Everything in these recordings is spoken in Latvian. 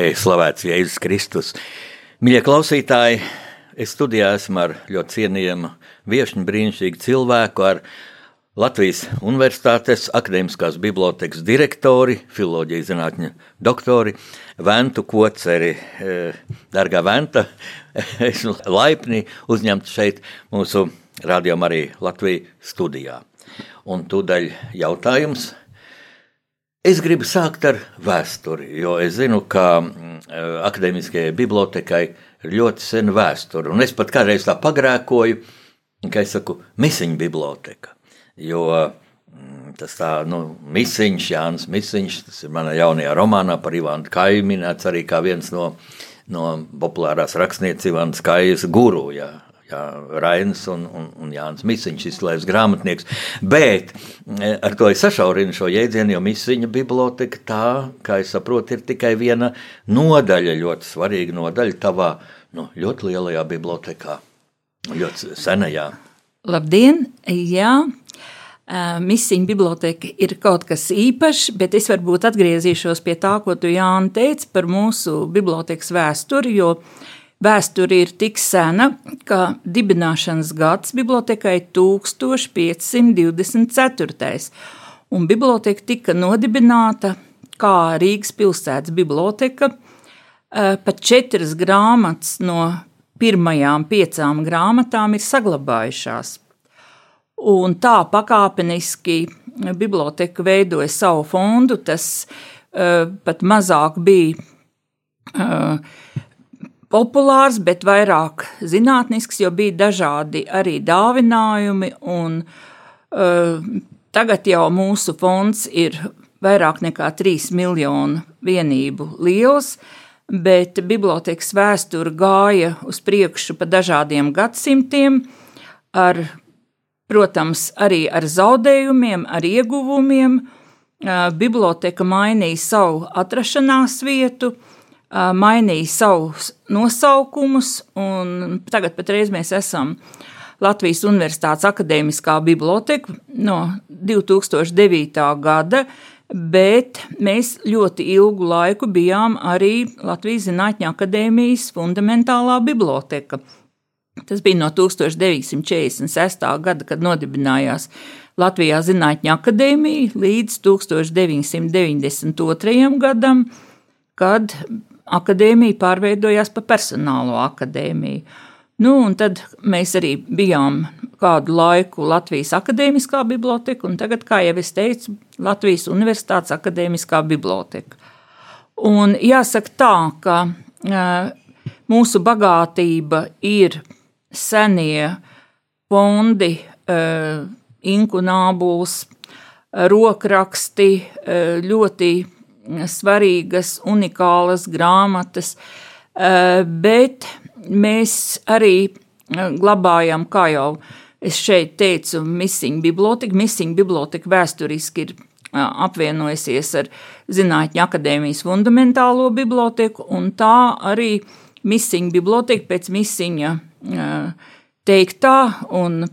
Lai slavēts Jēzus Kristus. Mīļie klausītāji, es studijā esmu ar ļoti cienījamu viesņu brīnišķīgu cilvēku, ar Latvijas Universitātes akadēmiskās bibliotekas direktori, filozofijas zinātņu doktori Ventu Koceri. Eh, Dargā Venta, esmu laipni uzņemts šeit mūsu rādījumā arī Latvijas studijā. Un tūdaļ jautājums. Es gribu sākt ar vēsturi, jo es zinu, ka mm, akadēmiskajai bibliotekai ir ļoti sena vēsture. Un es pat kādreiz tā pagrēkoju, ka es saku, misiņu biblioteka. Jo mm, tas tā, nu, Misiņš, Jānis Misiņš, tas ir manā jaunajā romānā par Ivānu Kaju minēts arī kā viens no, no populārās rakstniecības Ivānas Kajas guru, jā, jā, Rainis un, un, un Jānis Misiņš, izslēdz grāmatnieks. Bet e, ar to es sašaurinu šo jēdzienu, jo Misiņa biblioteka tā, kā es saprotu, ir tikai viena nodaļa, ļoti svarīga nodaļa tavā nu, ļoti lielajā bibliotekā, ļoti senajā. Labdien! Jā, Misiņa biblioteka ir kaut kas īpašs, bet es varbūt atgriezīšos pie tā, ko tu Jāni teici par mūsu bibliotekas vēsturi, jo vēsture ir tik sena, ka dibināšanas gads bibliotekai 1524. Un biblioteka tika nodibināta kā Rīgas pilsētas biblioteka. Pat četras grāmatas no pirmajām piecām grāmatām ir saglabājušās. Un tā pakāpeniski biblioteka veidoja savu fondu. Tas uh, pat mazāk bija uh, populārs, bet vairāk zinātnisks, jo bija dažādi arī dāvinājumi. Un, uh, tagad jau mūsu fonds ir vairāk nekā 3 miljonu vienību liels. Bet bibliotekas vēsture gāja uz priekšu pa dažādiem gadsimtiem, ar Protams, arī ar zaudējumiem, ar ieguvumiem. Biblioteka mainīja savu atrašanās vietu, mainīja savus nosaukumus, un tagad patreiz mēs esam Latvijas Universitātes akadēmiskā biblioteka no 2009. gada, bet mēs ļoti ilgu laiku bijām arī Latvijas Zinātņu akadēmijas fundamentālā biblioteka. Tas bija no 1946. gada, kad nodibinājās Latvijā Zinātņu akadēmija, līdz 1992. gadam, kad akadēmija pārveidojās par personālo akadēmiju. Nu, tad mēs arī bijām kādu laiku Latvijas Akadēmiskā biblioteka, un tagad, kā jau es teicu, Latvijas Universitātes Akadēmiskā biblioteka. Un jāsaka tā, ka uh, mūsu bagātība ir senie fondi, eh, inkunābuls, rokraksti, eh, ļoti svarīgas, unikālas grāmatas, eh, bet mēs arī glabājam, kā jau es šeit teicu, Missing biblioteka. Missing biblioteka vēsturiski ir apvienojusies ar Zinātņu akadēmijas fundamentālo biblioteku, un tā arī Missing biblioteka pēc Missiņa teiktā un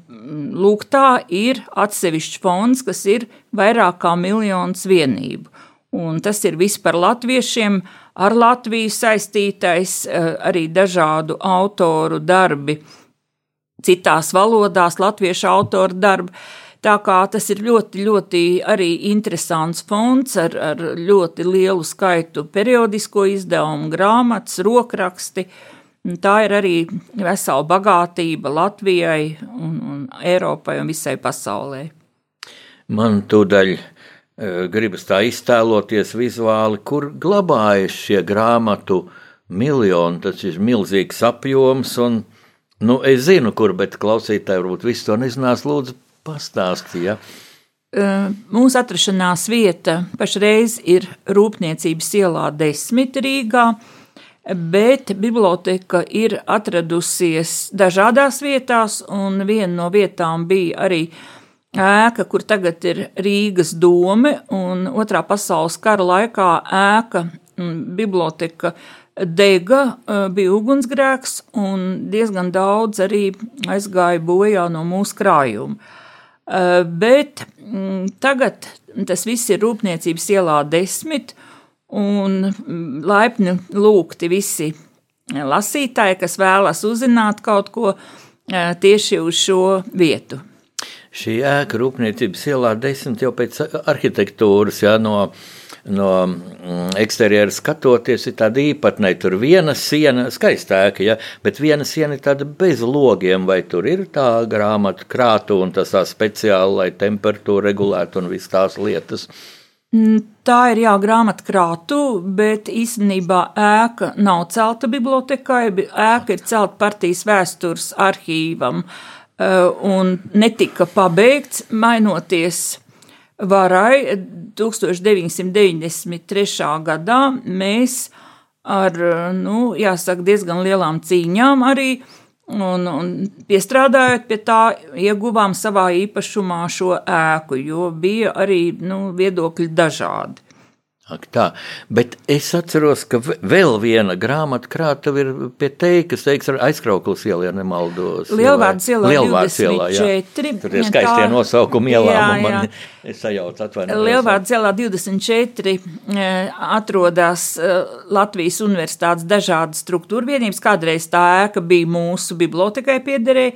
lūgtā ir atsevišķs fonds, kas ir vairāk kā miljons vienību. Un tas ir viss par latviešiem, ar Latviju saistītais, arī dažādu autoru darbi, citās valodās, latviešu autoru darbi. Tā kā tas ir ļoti, ļoti arī interesants fonds ar, ar ļoti lielu skaitu periodisko izdevumu, grāmatas, rokraksti. Tā ir arī vesela bagātība Latvijai, un, un Eiropai un visai pasaulē. Man tūdaļ gribas tā iztēloties vizuāli, kur glabājas šie grāmatu miljoni. Tas ir milzīgs apjoms, un, Nu, es zinu, kur, bet klausītāji varbūt visu to nezinās. Lūdzu, pastāstiet. Ja? Mūsu atrašanās vieta pašreiz ir Rūpniecības ielā desmit Rīgā, bet biblioteka ir atradusies dažādās vietās, un viena no vietām bija arī ēka, kur tagad ir Rīgas dome, un otrā pasaules kara laikā ēka biblioteka dega, bija ugunsgrēks, un diezgan daudz arī aizgāja bojā no mūsu krājuma. Bet tagad tas viss ir Rūpniecības ielā desmit, un laipni lūgti visi lasītāji, kas vēlas uzzināt kaut ko tieši uz šo vietu. Šī ēka Rūpniecības ielā desmit jau pēc arhitektūras, jā, no no mm, eksterjera skatoties, ir tāda īpatnēja. Tur viena siena, skaista ēka, ja, bet viena siena ir tāda bez logiem, vai tur ir tā grāmatu krātu un tas tā speciāli, lai temperatūru regulētu un visas tās lietas. Mm, tā ir jā, grāmatkrātu, bet īstenībā ēka nav celta bibliotekai. Ēka ir celta partijas vēstures arhīvam eh, un netika pabeigts, mainoties varai 1993. gadā mēs ar, nu, jāsaka, diezgan lielām cīņām arī un, un piestrādājot pie tā, ieguvām savā īpašumā šo ēku, jo bija arī nu, viedokļi dažādi. Ak, tā. Bet es atceros, ka vēl viena grāmatu krātuve ir pie teikas, teiks, ar aizkrauklis ielu, ja nemaldos. Lielvārds ielā, Lielvārds ielā, jā. Tur ir skaistie tā, nosaukumi ielā, jā, jā. man sajauc atvainojos. Lielvārds ielā 24 eh, atrodas eh, Latvijas universitātes dažādas struktūra vienības. Kādreiz tā ēka bija mūsu bibliotekai piederēja,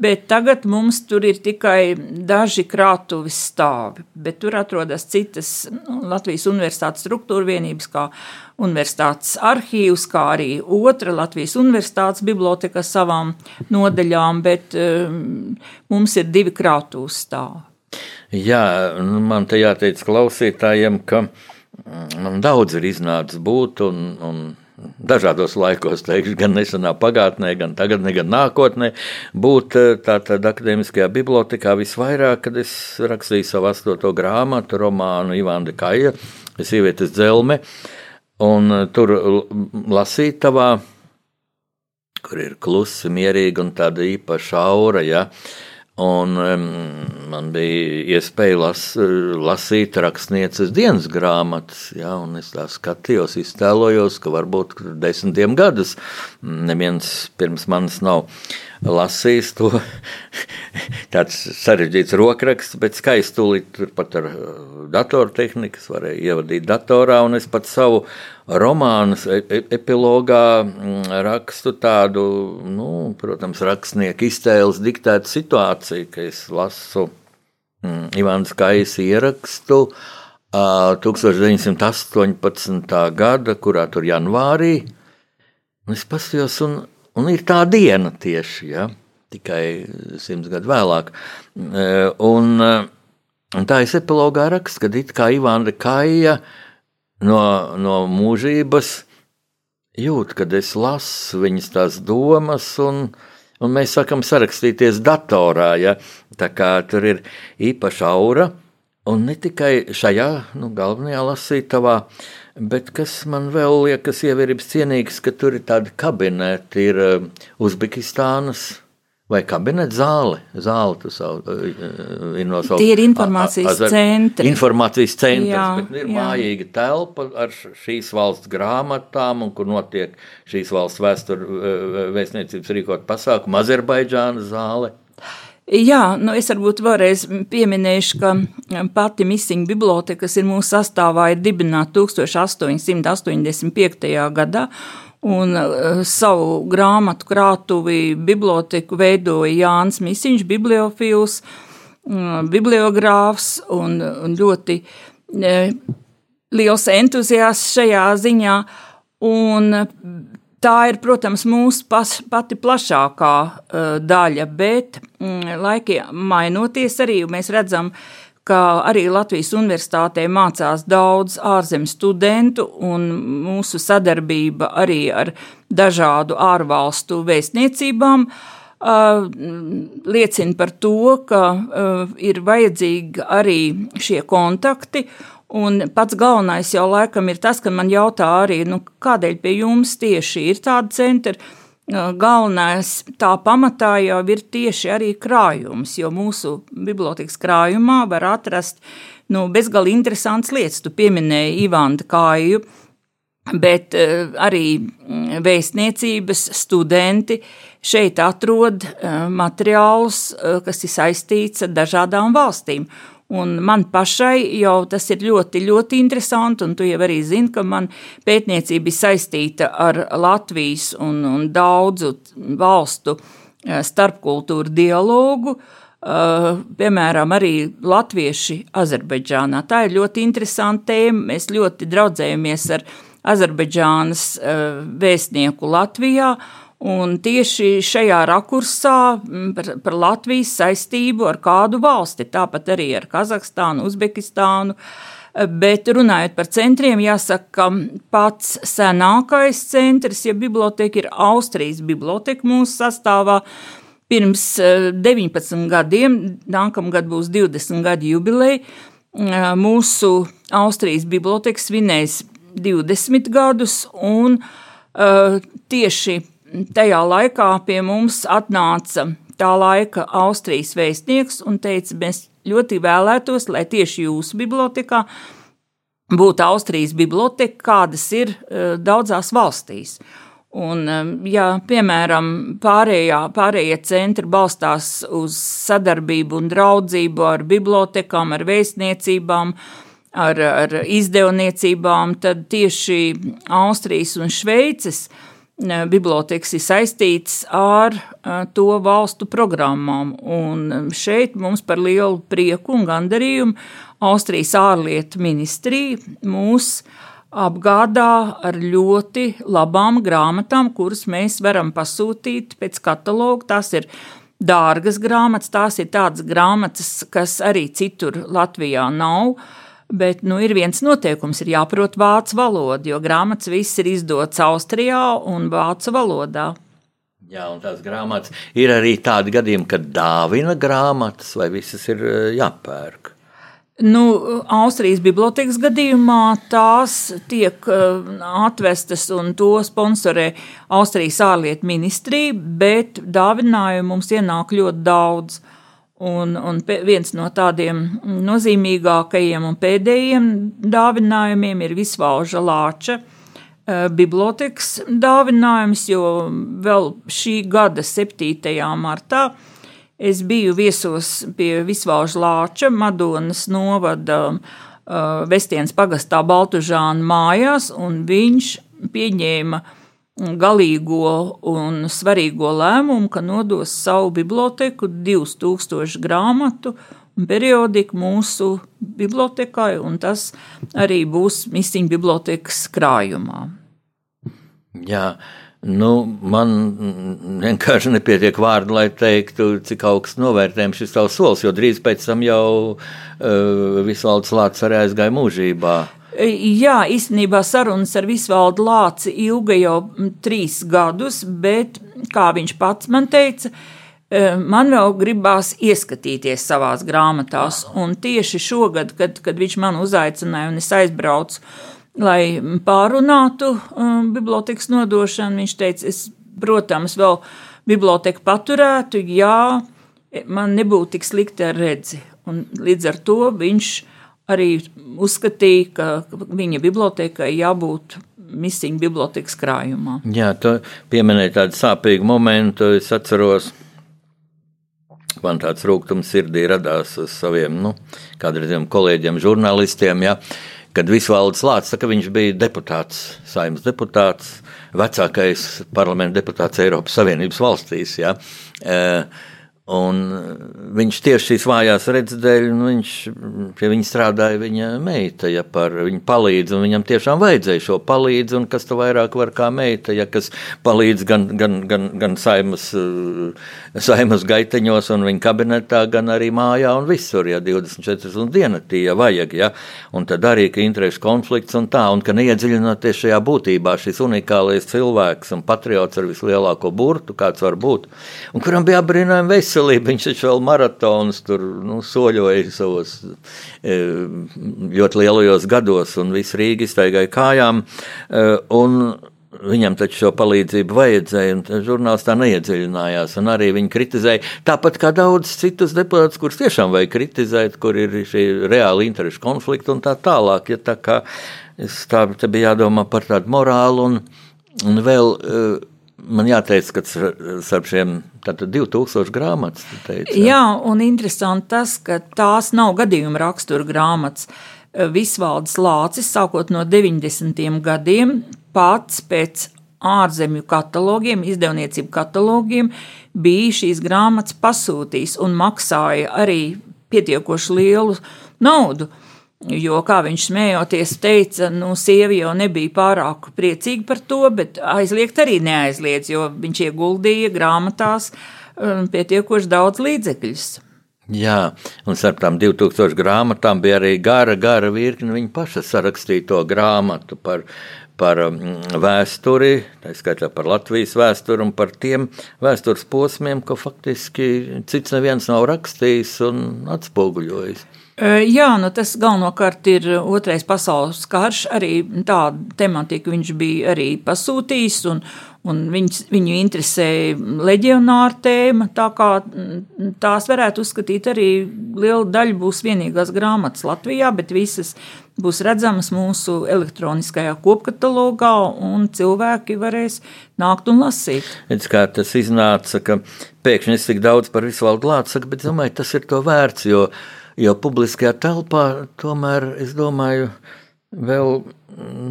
bet tagad mums tur ir tikai daži krātuves stāvi. Bet tur atrodas citas nu, Latvijas universitātes struktūra vienības, kā universitātes arhīvs, kā arī otra Latvijas universitātes biblioteka savām nodaļām, bet um, mums ir divi krātuves stāvi. Jā, nu, man te jāteic klausītājiem, ka man daudz ir iznācis būt un, un dažādos laikos, teikšu, gan nesenā pagātnē, gan tagadnē, gan nākotnē, būt eh, tātad akadēmiskajā bibliotekā visvairāk, kad es rakstīju savu astoto grāmatu, romānu Ivanda Kaja, sievietes dzelme, un eh, tur lasītavā, kur ir klusi, mierīgi un tāda īpaša aura, ja, uh, Un um, man bija iespēja las, lasīt rakstnieces dienas grāmatas, ja, un es tā skatījos, iztēlojos, ka varbūt desmitiem gadus neviens pirms manis nav lasījis to. Tāds sarežģīts rokraksts, bet skaisti tūlīt turpat ar uh, datortehnikas varēja ievadīt datorā, un es pat savu romānu e, e, epilogā mm, rakstu tādu, nu, protams, rakstnieku iztēles diktētu situāciju, ka es lasu mm, Ivāns Kais ierakstu uh, 1918. gada, kurā tur janvārī, un es paskatījos, un Un ir tā diena tieši, ja, tikai simts gadu vēlāk. E, un, e, un tā es epilogā rakstu, ka it kā Ivāna Kaija no, no mūžības jūt, kad es lasu viņas tās domas, un, un mēs sākam sarakstīties datorā. Ja? Tā kā tur ir īpaša aura, un ne tikai šajā nu, galvenajā lasītavā, Bet kas man vēl liekas ievērības cienīgs, ka tur ir tādi kabineti, ir Uzbekistānas vai kabineta zāle. Zāle tas ir nosaukta. Tie ir informācijas a, a, centri. Informācijas centrs, jā, bet ir jā. mājīga telpa ar šīs valsts grāmatām, un kur notiek šīs valsts vēstur vēstniecības rīkot pasākumu Azerbaidžāna zāle. Jā, nu es varbūt vēlreiz pieminēšu, ka pati Missing biblioteka, kas ir mūsu sastāvā, ir dibināta 1885. gadā, un uh, savu grāmatu krātuvi biblioteku veidoja Jānis Misiņš, bibliofils, uh, bibliogrāfs un, un ļoti uh, liels entuziasts šajā ziņā. Un Tā ir, protams, mūsu pas, pati plašākā uh, daļa, bet mm, laikiem mainoties arī mēs redzam, ka arī Latvijas universitātē mācās daudz ārzemju studentu, un mūsu sadarbība arī ar dažādu ārvalstu vēstniecībām liecina par to, ka ir vajadzīgi arī šie kontakti. Un pats galvenais jau laikam ir tas, ka man jautā arī, nu, kādēļ pie jums tieši ir tādi centri. Galvenais tā pamatā jau ir tieši arī krājums, jo mūsu bibliotekas krājumā var atrast nu, bezgalīgi interesantas lietas. Tu pieminēji Ivānu Kāju, bet arī mm, vēstniecības studenti šeit atrod materiālus, kas ir saistīts ar dažādām valstīm. Un man pašai jau tas ir ļoti, ļoti interesanti, un tu jau arī zini, ka man pētniecība ir saistīta ar Latvijas un, un daudzu valstu eh, starpkultūru dialogu. Uh, piemēram, arī latvieši Azerbaidžānā. Tā ir ļoti interesanta tēma. Mēs ļoti draudzējamies ar Azerbaidžānas uh, vēstnieku Latvijā, Un tieši šajā rakursā par, par Latvijas saistību ar kādu valsti, tāpat arī ar Kazahstānu, Uzbekistānu. Bet runājot par centriem, jāsaka, ka pats senākais centrs, ja biblioteka ir Austrijas biblioteka mūsu sastāvā, pirms 19 gadiem, nākamgad būs 20 gadu jubileja, mūsu Austrijas biblioteka svinēs 20 gadus, un uh, tieši tajā laikā pie mums atnāca tā laika Austrijas vēstnieks un teica, mēs ļoti vēlētos, lai tieši jūsu bibliotekā būtu Austrijas biblioteka, kādas ir uh, daudzās valstīs. Un, um, ja, piemēram, pārējā, pārējie centri balstās uz sadarbību un draudzību ar bibliotekām, ar vēstniecībām, ar, ar izdevniecībām, tad tieši Austrijas un Šveices uh, bibliotekas ir saistīts ar to valstu programmām. Un šeit mums par lielu prieku un gandarījumu Austrijas ārlietu ministrija mūs apgādā ar ļoti labām grāmatām, kuras mēs varam pasūtīt pēc kataloga. Tās ir dārgas grāmatas, tās ir tādas grāmatas, kas arī citur Latvijā nav. Bet nu, ir viens noteikums, ir jāprot vācu valoda, jo grāmatas viss ir izdots Austrijā un vācu valodā. Jā, un tās grāmatas ir arī tādi gadījumi, kad dāvina grāmatas, vai visas ir eh, jāpērk. Nu, Austrijas bibliotekas gadījumā tās tiek uh, atvestas un to sponsorē Austrijas ārlietu ministrija, bet dāvinājumu mums ienāk ļoti daudz. Un, un viens no tādiem nozīmīgākajiem un pēdējiem dāvinājumiem ir Visvalža Lāča eh, bibliotekas dāvinājums, jo vēl šī gada 7. martā es biju viesos pie Visvalža Lāča Madonas novada uh, Vestienas pagastā Baltužāna mājās, un viņš pieņēma uh, galīgo un svarīgo lēmumu, ka nodos savu biblioteku 2000 grāmatu un periodiku mūsu bibliotekai, un tas arī būs Misiņu bibliotekas krājumā. Jā, nu, man vienkārši nepietiek vārdu, lai teiktu, cik augsts novērtējums šis tavs solis, jo drīz pēc tam jau uh, Visvalds Lācis arī aizgāja mūžībā. Jā, īstenībā sarunas ar Visvaldu Lāci ilga jau trīs gadus, bet, kā viņš pats man teica, e, man vēl gribās ieskatīties savās grāmatās. Un tieši šogad, kad, kad viņš man uzaicināja un es aizbraucu, lai pārunātu um, bibliotekas nodošanu, viņš teica, es, protams, vēl biblioteku paturētu, ja man nebūtu tik slikti ar redzi. Un līdz ar to viņš arī uzskatīja, ka viņa bibliotekai jābūt misiņu bibliotekas krājumā. Jā, tu pieminēji tādu sāpīgu momentu, es atceros. Man tāds rūkums sirdī radās uz saviem nu, kādreiziem kolēģiem, žurnālistiem, ja, kad Visvalds Lācis, ka viņš bija deputāts, saimnes deputāts, vecākais parlamenta deputāts Eiropas Savienības valstīs. Ja, Un viņš tieši šīs vājās redzes dēļ, nu, viņš pie viņa strādāja viņa meita, ja par viņu palīdz, un viņam tiešām vajadzēja šo palīdzi, un kas tu vairāk var kā meita, ja kas palīdz gan, gan, gan, gan saimas, saimas gaiteņos un viņa kabinetā, gan arī mājā un visur, ja 24 un dienatī, ja vajag, ja, un tad arī, ka interešu konflikts un tā, un ka neiedziļinoties šajā būtībā šis unikālais cilvēks un patriots ar vislielāko burtu, kāds var būt, un kuram bija apbrīnājumi veseli, veselību. Viņš taču vēl maratonus tur nu, soļoja savos e, ļoti lielajos gados, un viss Rīga iztaigāja kājām. E, un Viņam taču šo palīdzību vajadzēja, un žurnāls tā neiedziļinājās. Arī viņi kritizēja, tāpat kā daudz citus deputātus, kurus tiešām vajag kritizēt, kur ir šī reāla interešu konflikta un tā tālāk. Ja tā kā es tā bija jādomā par tādu morālu un, un vēl. Uh, man jāteic, ka starp šiem 2000 grāmatas. Teici, jā. jā, un interesanti tas, ka tās nav gadījuma rakstura grāmatas. Visvalds Lācis, sākot no 90. gadiem, pats pēc ārzemju katalogiem, izdevniecību katalogiem, bija šīs grāmatas pasūtījis un maksāja arī pietiekoši lielu naudu. Jo, kā viņš smējoties teica, nu, sievi jau nebija pārāk priecīga par to, bet aizliegt arī neaizliedz, jo viņš ieguldīja grāmatās um, pietiekoši daudz līdzekļus. Jā, un starp tām 2000 grāmatām bija arī gara, gara virkne viņa paša sarakstīto grāmatu par, par um, vēsturi, tā skaitā par Latvijas vēsturi un par tiem vēstures posmiem, ko faktiski cits neviens nav rakstījis un atspoguļojis. Jā, nu tas galvenokārt ir otrais pasaules karš. Arī tādu tematiku viņš bija arī pasūtījis, un, un viņus, viņu interesēja leģionāra tēma. Tā kā tās varētu uzskatīt arī liela daļa būs vienīgās grāmatas Latvijā, bet visas būs redzamas mūsu elektroniskajā kopkatalogā, un cilvēki varēs nākt un lasīt. Redz, kā tas iznāca, ka pēkšņi es tik daudz par visu valdu lācu bet domāju, tas ir to vērts, jo Jo publiskajā telpā tomēr, es domāju, vēl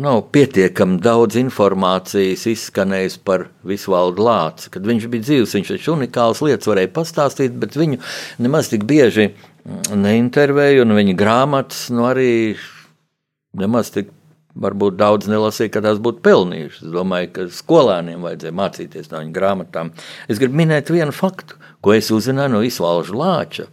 nav pietiekami daudz informācijas izskanējis par Visvaldu Lāci. Kad viņš bija dzīves, viņš taču unikāls lietas varēja pastāstīt, bet viņu nemaz tik bieži neintervēju, un viņa grāmatas nu, arī nemaz tik varbūt daudz nelasīja, ka tās būtu pelnījušas. Es domāju, ka skolēniem vajadzēja mācīties no viņa grāmatām. Es gribu minēt vienu faktu, ko es uzzināju no Isvalža Lāča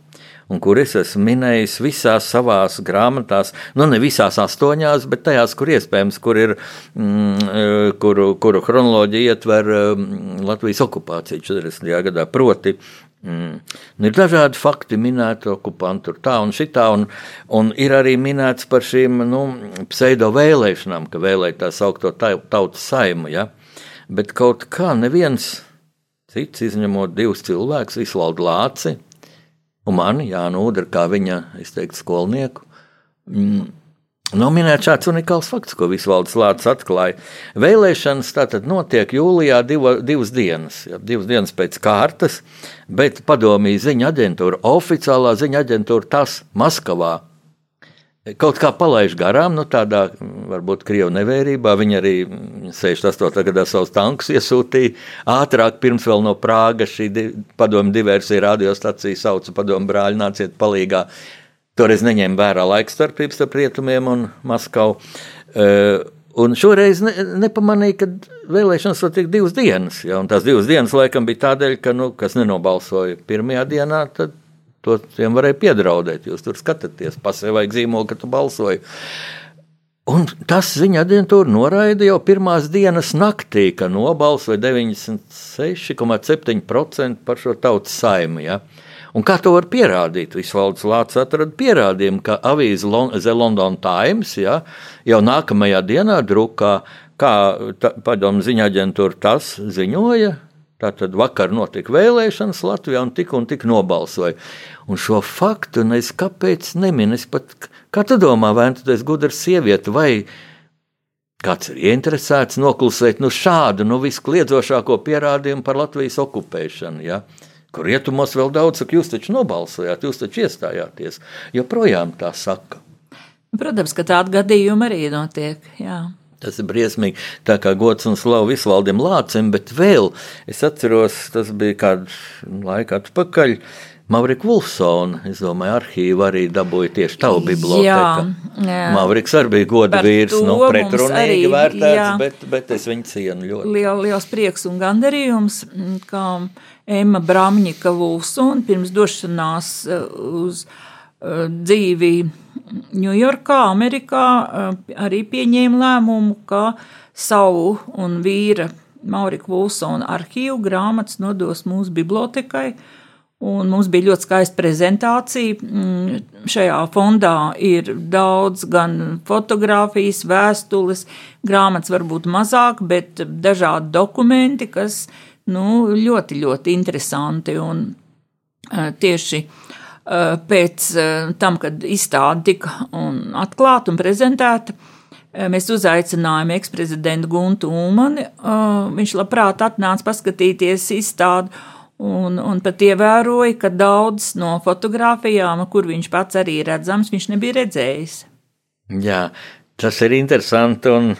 un kur es esmu minējis visās savās grāmatās, nu ne visās astoņās, bet tajās, kur iespējams, kur ir, mm, e, kuru, kuru chronoloģija ietver mm, Latvijas okupācija 40. gadā. Proti, Mm. Ir dažādi fakti minēti okupantu, tā un šitā, un, un ir arī minēts par šīm nu, pseido vēlēšanām, ka vēlēja tā saukto tautas saimu, ja? bet kaut kā neviens cits, izņemot divus cilvēkus, Islaudu Lāci, un mani, Jānu Udru, kā viņa, es teiktu, skolnieku. Mm. Nominēts šāds unikāls fakts, ko visvaldes lācis atklāja. Vēlēšanas tātad notiek jūlijā divo, divas dienas, ja, divas dienas pēc kārtas, bet padomīja ziņa aģentūra, oficiālā ziņa aģentūra tas Maskavā kaut kā palaiž garām, nu, tādā varbūt krievu nevērībā. Viņi arī 68. gadā savus tankus iesūtīja ātrāk, pirms vēl no Prāgas šī padomu diversija radiostacija sauca padomu brāļi nāciet palīgā. Toreiz neņēma vērā laikstarpības starp rietumiem un Maskavu. Uh, Un šoreiz ne, nepamanīja, ka vēlēšanas notiek divas dienas. Ja, tās divas dienas laikam bija tādēļ, ka, nu, kas nenobalsoja pirmajā dienā, tad To tiem varēja piedraudēt. Jūs tur skatāties, pasē vajag zīmolu, ka tu balsoji. Un tas viņa aģentūra noraida jau pirmās dienas naktī, ka nobalsoja 96,7% par šo tautas saimnu. Ja? Un kā to var pierādīt? Visvalds Lācis atrada pierādījumu, ka avīze The London Times ja, jau nākamajā dienā drukā, kā padomu ziņa aģentūra tas ziņoja, Tātad vakar notika vēlēšanas Latvijā un tik un tik nobalsoja. Un šo faktu es kāpēc neminu? Es pat, kā tu domā, vai tu esi gudrs sieviete vai kāds ir ieinteresēts noklusēt nu šādu, nu viskliedzošāko pierādījumu par Latvijas okupēšanu? Ja? Kur rietumos vēl daudz saka, jūs taču nobalsojāt, jūs taču iestājāties. Joprojām tā saka. Protams, ka tādi gadījumi arī notiek. Jā. Tas ir briesmīgi. Tā kā gods un slavu visvaldiem lācim, bet vēl es atceros, tas bija kādu laiku atpakaļ. Mavrika Vulfsona, es domāju, arhīvu arī dabūja tieši tavu bibliotēku. Mavriks arī bija goda vīrs, nu, pretrunīgi vērtēts, jā. bet, bet es viņu cienu ļoti. Liel, liels prieks un gandarījums, kā Emma Bramņika Vulfsona pirms došanās uh, uz uh, dzīvi Ņujorkā, Amerikā, uh, arī pieņēma lēmumu, ka savu un vīra Maurika Vulfsona arhīvu grāmatas nodos mūsu bibliotekai, Un mums bija ļoti skaista prezentācija. Mm, šajā fondā ir daudz gan fotografijas, vēstules, grāmatas varbūt mazāk, bet dažādi dokumenti, kas nu, ļoti, ļoti interesanti. Un e, tieši e, pēc e, tam, kad izstāde tika atklāta un prezentēta, mēs uzaicinājām eksprezidentu Guntu Ulmani. Viņš labprāt atnāca paskatīties izstādi Un, un pat ievēroja, ka daudz no fotografijām, kur viņš pats arī redzams, viņš nebija redzējis. Jā, tas ir interesanti. Un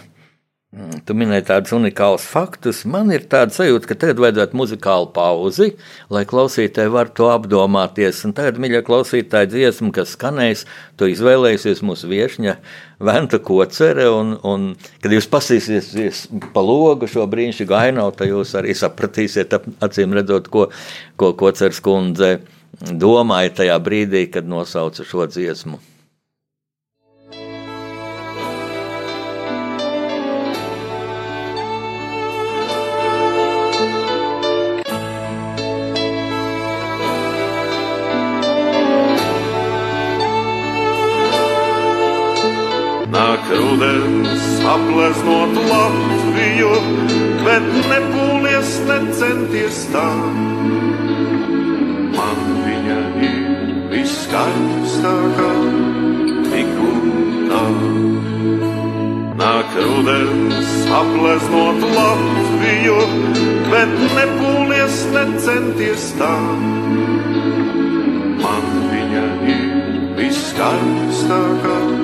tu minēji tādus unikālus faktus. Man ir tāda sajūta, ka tagad vajadzētu muzikālu pauzi, lai klausītāji var to apdomāties. Un tagad, mīļie klausītāji, dziesma, kas skanēs, to izvēlēsies mūsu viesņa Venta Kocere. Un, un, kad jūs pasīsieties pa logu šo brīnišķīgu ainavu, tad jūs arī sapratīsiet, acīm redzot, ko, ko Koceres kundze domāja tajā brīdī, kad nosauca šo dziesmu. Rudens apleznot Latviju, bet nepūlies, necenties tā. Man viņa ir viskaistākā, tik un tā. Nāk rudens apleznot Latviju, bet nepūlies, necenties tā. Man viņa ir viskaistākā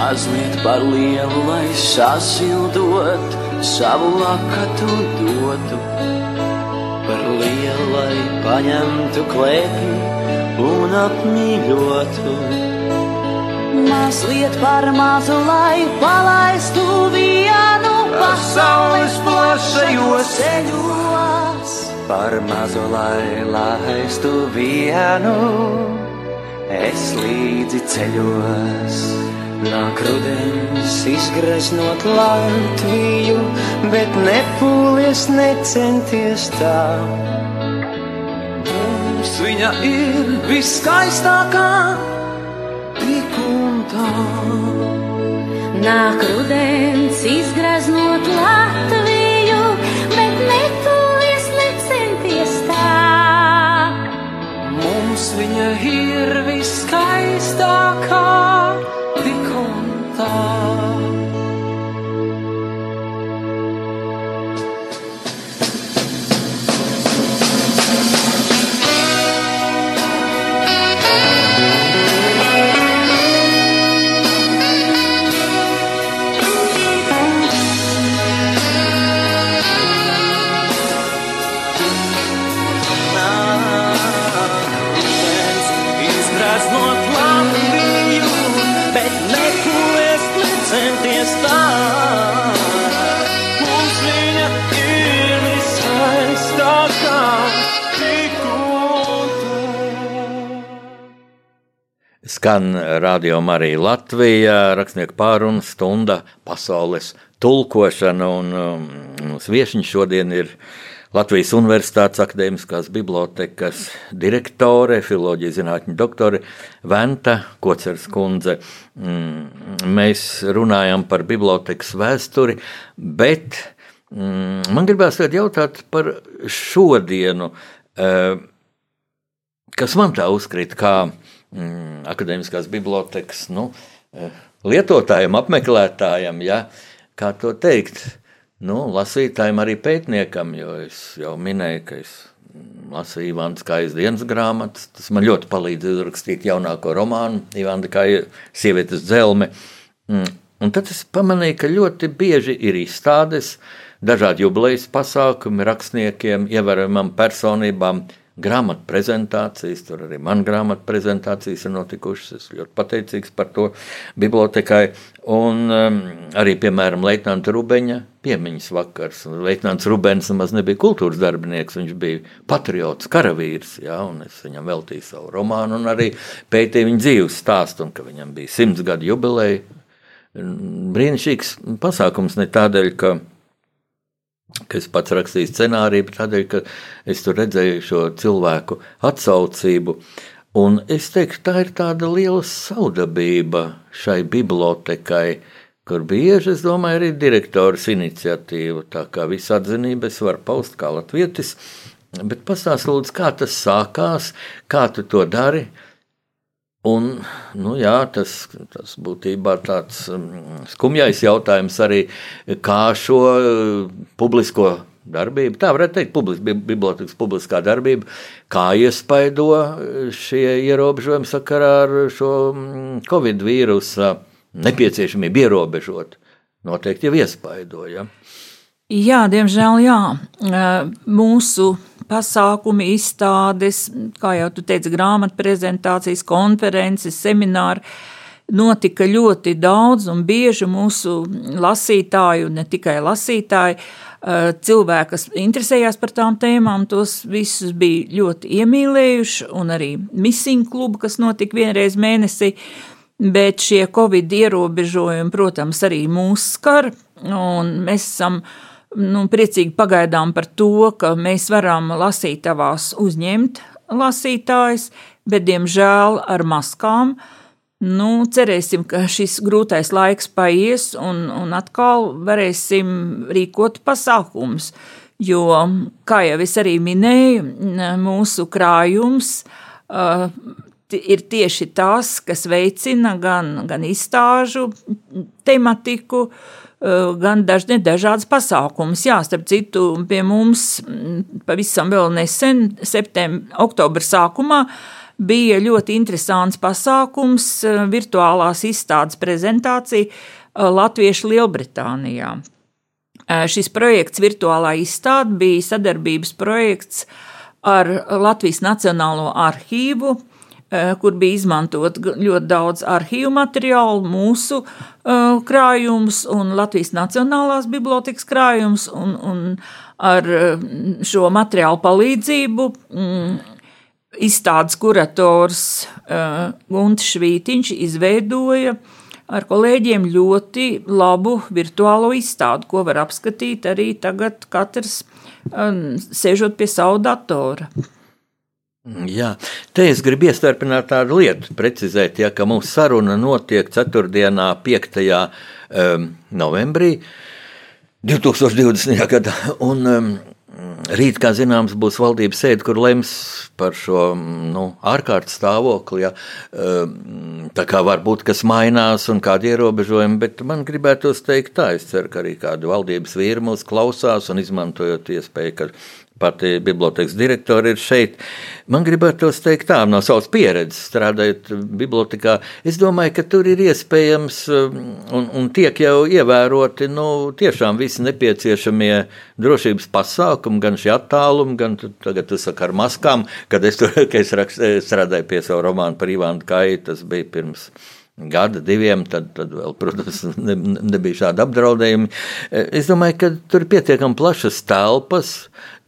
mazliet par lielu, lai sasildot, savu lakatu dotu. Par lielu, lai paņemtu klēpī un apmīļotu. Mazliet par mazu, lai palaistu vienu pasaules plašajos ceļos. Par mazu, lai laistu vienu, es līdzi ceļos. Nāk rudens izgraznot Latviju, bet nepūlies necenties tā. Mums viņa ir viskaistākā, tik un tā. Nāk rudens izgraznot Latviju, bet nepūlies necenties tā. Mums viņa ir viskaistākā. 啦 Skan radio Marija Latvija, rakstnieku pārunu stunda pasaules tulkošana, un um, mūsu viesiņš šodien ir Latvijas Universitātes akadēmiskās bibliotekas direktore, filoloģijas zinātņu doktore Venta Kocers kundze. Mm, mēs runājam par bibliotekas vēsturi, bet mm, man gribās jautāt par šodienu, eh, kas man tā uzkrīt kā mm, akadēmiskās bibliotekas nu, eh, lietotājiem, apmeklētājiem, ja, kā to teikt, nu, lasītājiem, arī pētniekam, jo es jau minēju, ka es lasīju Ivānas Kājas dienas grāmatas. Tas man ļoti palīdz uzrakstīt jaunāko romānu, Ivāna Kāja sievietes dzelme. Mm. Un tad es pamanīju, ka ļoti bieži ir izstādes, dažādi jubilejas pasākumi rakstniekiem, ievērojamām personībām, grāmatu prezentācijas, tur arī man grāmatu prezentācijas ir notikušas. Es ļoti pateicīgs par to bibliotekai. Un um, arī, piemēram, Leitnanta Rubeņa piemiņas vakars. Leitnants Rubens nemaz nebija kultūras darbinieks, viņš bija patriots, karavīrs, jā, es viņam veltīju savu romānu un arī pētīju viņa dzīves stāstu, un ka viņam bija simts gadu jubileja. Brīnišķīgs pasākums ne tādēļ, ka ka es pats rakstīju scenāriju, bet tādēļ, ka es tur redzēju šo cilvēku atsaucību. Un es teiktu, tā ir tāda liela saudabība šai bibliotekai, kur bieži, es domāju, arī direktors iniciatīva. Tā kā visu atzinību es varu paust kā latvietis, bet pastāst lūdzu, kā tas sākās, kā tu to dari, Un, nu, jā, tas, tas būtībā tāds um, skumjais jautājums arī, kā šo uh, publisko darbību, tā varētu teikt, publis, bibliotekas publiskā darbība, kā iespaido šie ierobežojumi sakarā ar šo mm, covid vīrusa nepieciešamību ierobežot. Noteikti jau iespaido. Ja? Jā, diemžēl jā. Mūsu pasākumi, izstādes, kā jau tu teici, grāmatu prezentācijas, konferences, semināri. Notika ļoti daudz un bieži mūsu lasītāju, ne tikai lasītāji, cilvēki, kas interesējās par tām tēmām, tos visus bija ļoti iemīlējuši, un arī misiņu klubu, kas notika vienreiz mēnesī. Bet šie covid ierobežojumi, protams, arī mūs skar, un mēs esam uh, nu, priecīgi pagaidām par to, ka mēs varam lasīt tavās uzņemt lasītājs, bet, diemžēl, ar maskām. Nu, cerēsim, ka šis grūtais laiks paies un, un atkal varēsim rīkot pasākumus. Jo, kā jau es arī minēju, mūsu krājums uh, ir tieši tas, kas veicina gan, gan izstāžu tematiku, uh, Eh, gan dažni dažādas pasākumus. Jā, starp citu, pie mums mm, pavisam vēl nesen, septembra, oktobra sākumā, bija ļoti interesants pasākums, eh, virtuālās izstādes prezentācija eh, Latviešu Lielbritānijā. Šis projekts, virtuālā izstāde, bija sadarbības projekts ar Latvijas Nacionālo arhīvu, kur bija izmantot ļoti daudz arhīvu materiālu, mūsu uh, krājums un Latvijas Nacionālās bibliotekas krājums, un, un ar eh, šo materiālu palīdzību mm, izstādes kurators Gunts Švītiņš izveidoja ar kolēģiem ļoti labu virtuālo izstādi, ko var apskatīt arī tagad katrs sēžot pie savu datora. Jā, te es gribu iestarpināt tādu lietu, precizēt, ja, ka mūsu saruna notiek 4. 5. Um, novembrī 2020. gadā. Un, um, Rīt, kā zināms, būs valdības sēde, kur lems par šo nu, ārkārtas stāvokli. Ja. Um, tā kā varbūt kas mainās un kādi ierobežojumi, bet man gribētos teikt tā, es ceru, ka arī kādi valdības vīri mūs klausās un izmantojot iespēju, ka pati bibliotekas direktori ir šeit. Man gribētos teikt tā, no savas pieredzes strādājot bibliotekā, es domāju, ka tur ir iespējams um, un, un tiek jau ievēroti nu, tiešām visi nepieciešamie drošības pasākumi, gan šie attālumi, gan tagad tu saki ar maskām, kad es tur, es rakst, strādāju pie savu romānu par Ivānu Kaitu, tas bija pirms gada, diviem, tad, tad vēl, protams, ne, nebija šādi apdraudējumi. Es domāju, ka tur ir pietiekami plašas telpas,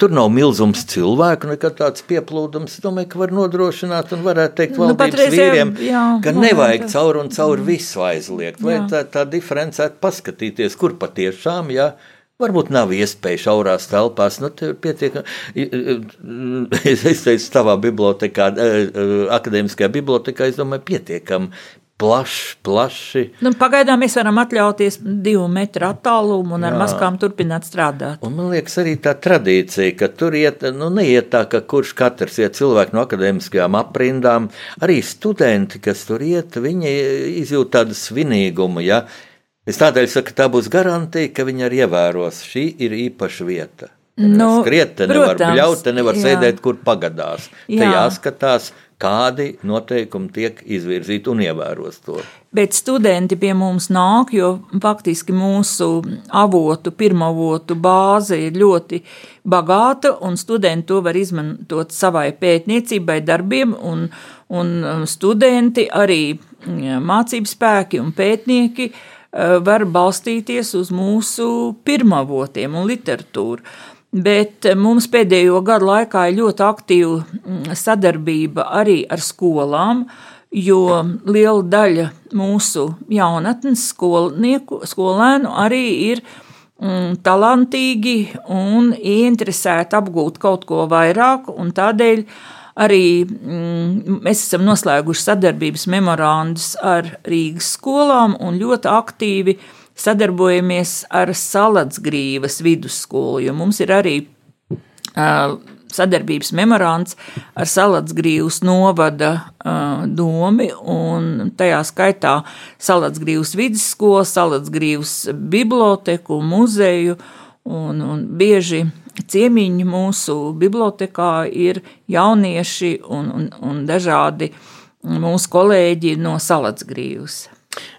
Tur nav milzums cilvēku, nekad tāds pieplūdums. Es domāju, ka var nodrošināt un varētu teikt nu, valdības nu, vīriem, jā, ka jā, nevajag caur un caur visu aizliegt. Vai tā, tā diferencēt paskatīties, kur patiešām, jā, Varbūt nav iespēja šaurās telpās, nu, tur pietiekami. Es teicu, tavā bibliotekā, akadēmiskajā bibliotekā, es domāju, pietiekami plaši, plaši. Nu, pagaidām mēs varam atļauties divu metru attālumu un Jā. ar maskām turpināt strādāt. Un man liekas, arī tā tradīcija, ka tur iet, nu, neiet tā, ka kurš katrs iet cilvēki no akadēmiskajām aprindām, arī studenti, kas tur iet, viņi izjūt tādu svinīgumu, ja, Es tādēļ saku, ka tā būs garantija, ka viņi arī ievēros. Šī ir īpaša vieta. Te nevar Nu, skriet, te nevar protams, bļaut, te nevar jā. sēdēt, kur pagadās. Te Jā. jāskatās, kādi noteikumi tiek izvirzīti un ievēros to. Bet studenti pie mums nāk, jo faktiski mūsu avotu, pirmavotu bāze ir ļoti bagāta, un studenti to var izmantot savai pētniecībai, darbiem, un, un um, studenti arī mm, mācību spēki un pētnieki uh, var balstīties uz mūsu pirmavotiem un literatūru. Bet eh, mums pēdējo gadu laikā ir ļoti aktīva mm, sadarbība arī ar skolām, jo liela daļa mūsu jaunatnes skolnieku, skolēnu arī ir mm, talantīgi un ieinteresēti apgūt kaut ko vairāk, un tādēļ arī mm, mēs esam noslēguši sadarbības memorandus ar Rīgas skolām un ļoti aktīvi sadarbojamies ar Salatsgrīvas vidusskolu, jo mums ir arī uh, sadarbības memorands ar Salatsgrīvas novada uh, domi, un tajā skaitā Salatsgrīvas vidusskolu, Salatsgrīvas biblioteku, muzeju, un, un bieži ciemiņi mūsu bibliotekā ir jaunieši un, un, un dažādi mūsu kolēģi no Salatsgrīvas.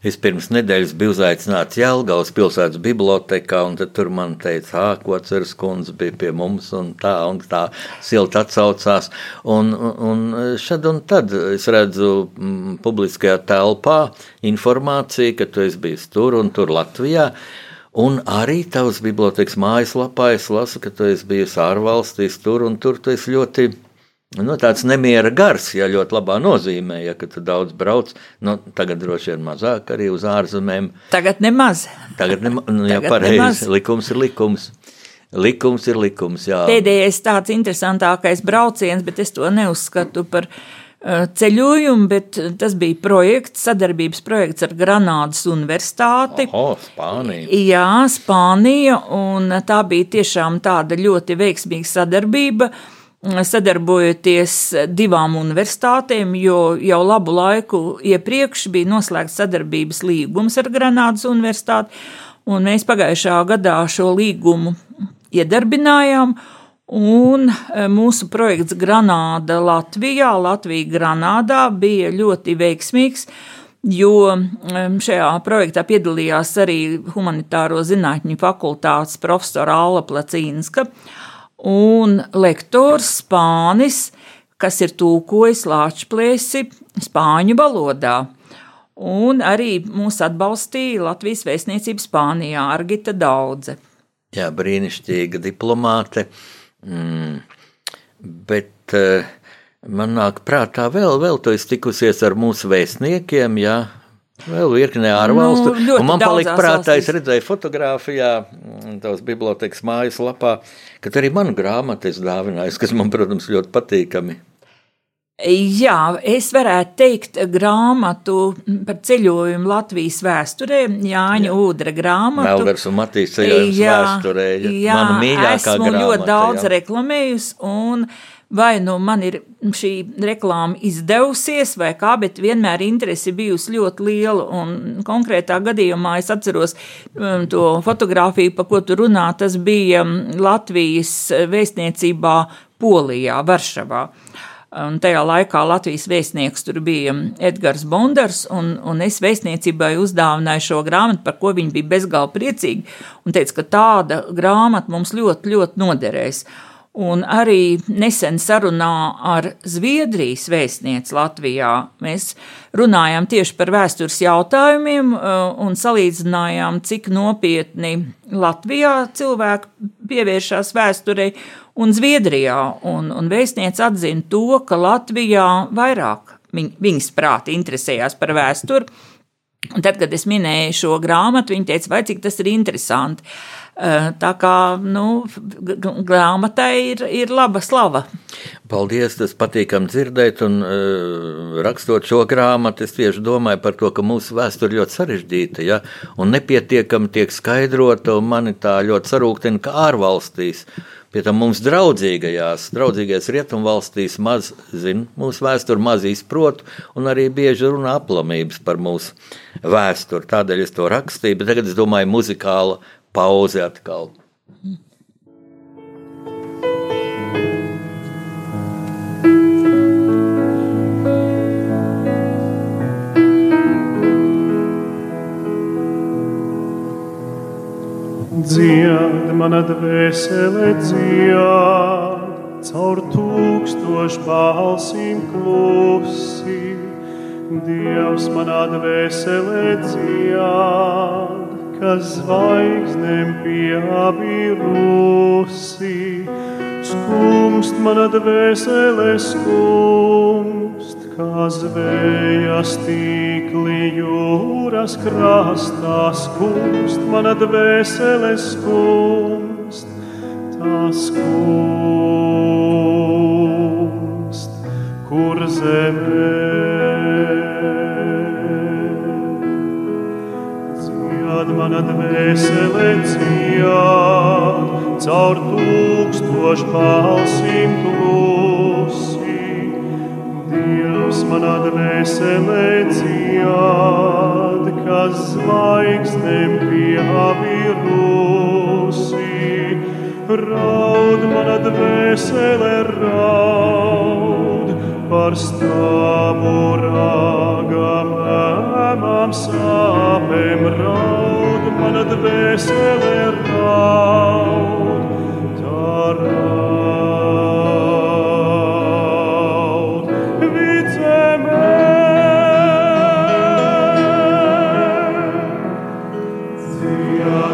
Es pirms nedēļas biju uzaicināts Jālgavas pilsētas bibliotekā, un tur man teica, ah, ko ceras kundze bija pie mums, un tā, un tā silti atsaucās. Un, un šad un tad es redzu mm, publiskajā telpā informāciju, ka tu esi bijis tur un tur Latvijā. Un arī tavs bibliotekas mājaslapā es lasu, ka tu esi bijis ārvalstīs tur un tur. Tu esi ļoti nu, tāds nemiera gars, ja ļoti labā nozīmē, ja ka tu daudz brauc. Nu, tagad droši vien mazāk arī uz ārzemēm. Tagad nemaz. Tagad, ne, nu, jā, Tagad nemaz. pareizi, likums ir likums. Likums ir likums, jā. Pēdējais tāds interesantākais brauciens, bet es to neuzskatu par uh, ceļojumu, bet tas bija projekts, sadarbības projekts ar Granādas universitāti. O, Spānija. Jā, Spānija, un tā bija tiešām tāda ļoti veiksmīga sadarbība. Sadarbojoties divām universitātēm, jo jau labu laiku iepriekš bija noslēgts sadarbības līgums ar Granādas universitāti, un mēs pagājušā gadā šo līgumu iedarbinājām. Un e, mūsu projekts Granāda Latvijā, Latvija Granādā bija ļoti veiksmīgs, jo e, šajā projektā piedalījās arī humanitāro zinātņu fakultātes profesora Alla Placīnska un lektors Spānis, kas ir tūkojis Lāčplēsi spāņu valodā. Un arī mūs atbalstīja Latvijas vēstniecība Spānijā Argita Daudze. Jā, brīnišķīga diplomāte. Mm, bet uh, man nāk prātā vēl, vēl tu esi tikusies ar mūsu vēstniekiem, jā, vēl virknē ārvalstu. Nu, man palika prātā, es redzēju fotografijā, mm, tavas bibliotekas mājaslapā, ka arī manu grāmatu esi dāvinājis, kas man, protams, ļoti patīkami. Jā, es varētu teikt grāmatu par ceļojumu Latvijas vēsturē, Jāņa Jā. Udra grāmatu. Melders un Matīs ceļojums vēsturē. jā, Mana mīļākā esmu grāmata. ļoti daudz jā. reklamējusi, un vai nu man ir šī reklāma izdevusies, vai kā, bet vienmēr interese bijusi ļoti liela, un konkrētā gadījumā es atceros um, to fotografiju, pa ko tu runā, tas bija um, Latvijas vēstniecībā Polijā, Varšavā. Un tajā laikā Latvijas vēstnieks tur bija Edgars Bondars, un, un es vēstniecībai uzdāvināju šo grāmatu, par ko viņi bija bezgalīgi priecīgi, un teica, ka tāda grāmata mums ļoti, ļoti noderēs. Un arī nesen sarunā ar Zviedrijas vēstnieci Latvijā mēs runājām tieši par vēstures jautājumiem uh, un salīdzinājām, cik nopietni Latvijā cilvēki pievēršās vēsturei un Zviedrijā. Un, un vēstniece atzina to, ka Latvijā vairāk viņ, viņas prāti interesējās par vēsturi. Un tad, kad es minēju šo grāmatu, viņa teica, vai cik tas ir interesanti. Eh, Tā kā nu, grāmatai ir, ir laba slava. Paldies, tas patīkami dzirdēt, un uh, rakstot šo grāmatu, es tieši domāju par to, ka mūsu vēsture ļoti sarežģīta, ja, un nepietiekami tiek skaidrota, un mani tā ļoti sarūktina, ka ārvalstīs Pie tam mums draudzīgajās, draudzīgajās rietumvalstīs maz zina mūsu vēsturi, maz izprot, un arī bieži runā aplamības par mūsu vēsturi. Tādēļ es to rakstīju, bet tagad es domāju, muzikāla pauze atkal. Dzied, mana dvēsele dzied, caur tūkstošu balsīm klusi. Dievs, manā dvēsele dzied, kas zvaigznēm pieabirusi. Skumst mana dvēsele skumst, kā zvējas tīkli jūras krastā skumst, mana dvēsele skumst, tā skumst, kur zemē. Mana dvēsele dzied, caur tūkstošu balsīm klusi. Dievs manā dvēselē dzied, kas zvaigznēm pieabirusi. Raud manā dvēselē raud par stāvu rāgam, ēmām sāpēm raud manā dvēselē raud. Tā raud vicemē. Dzied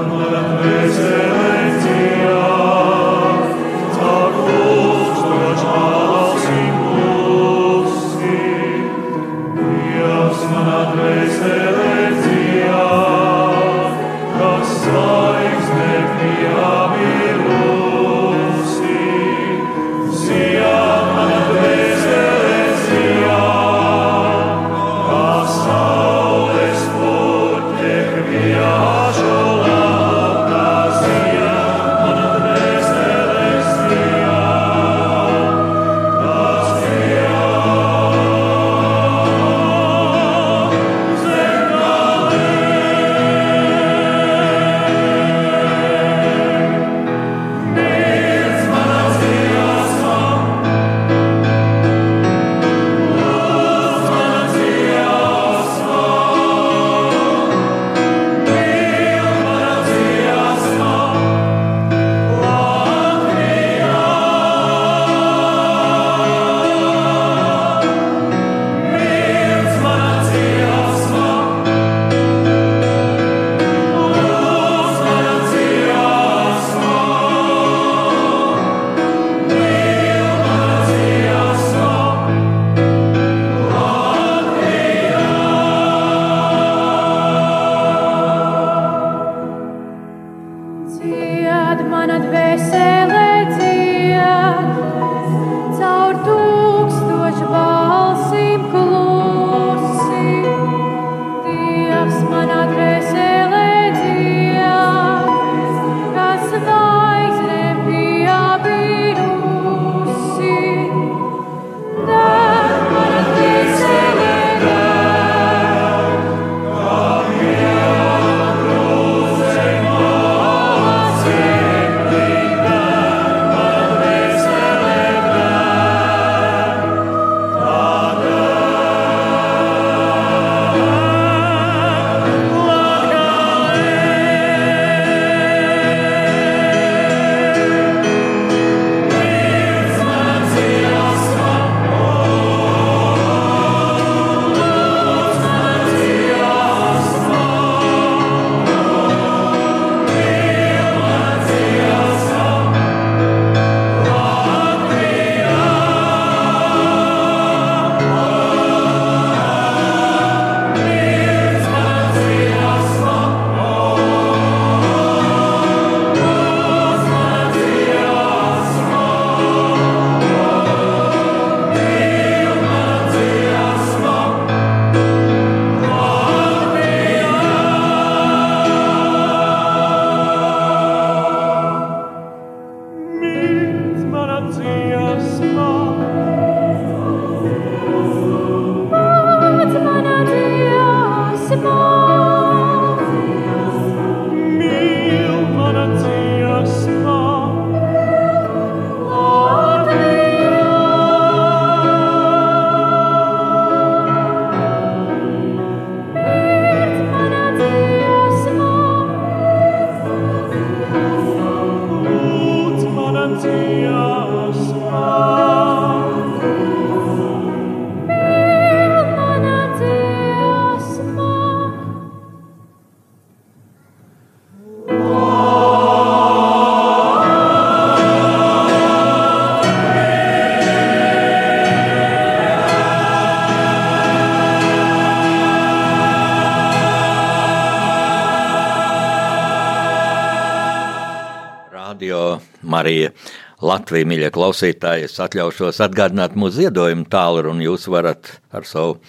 Latvija, mīļie klausītāji. Es atļaušos atgādināt mūsu ziedojumu tālruni. Jūs varat ar savu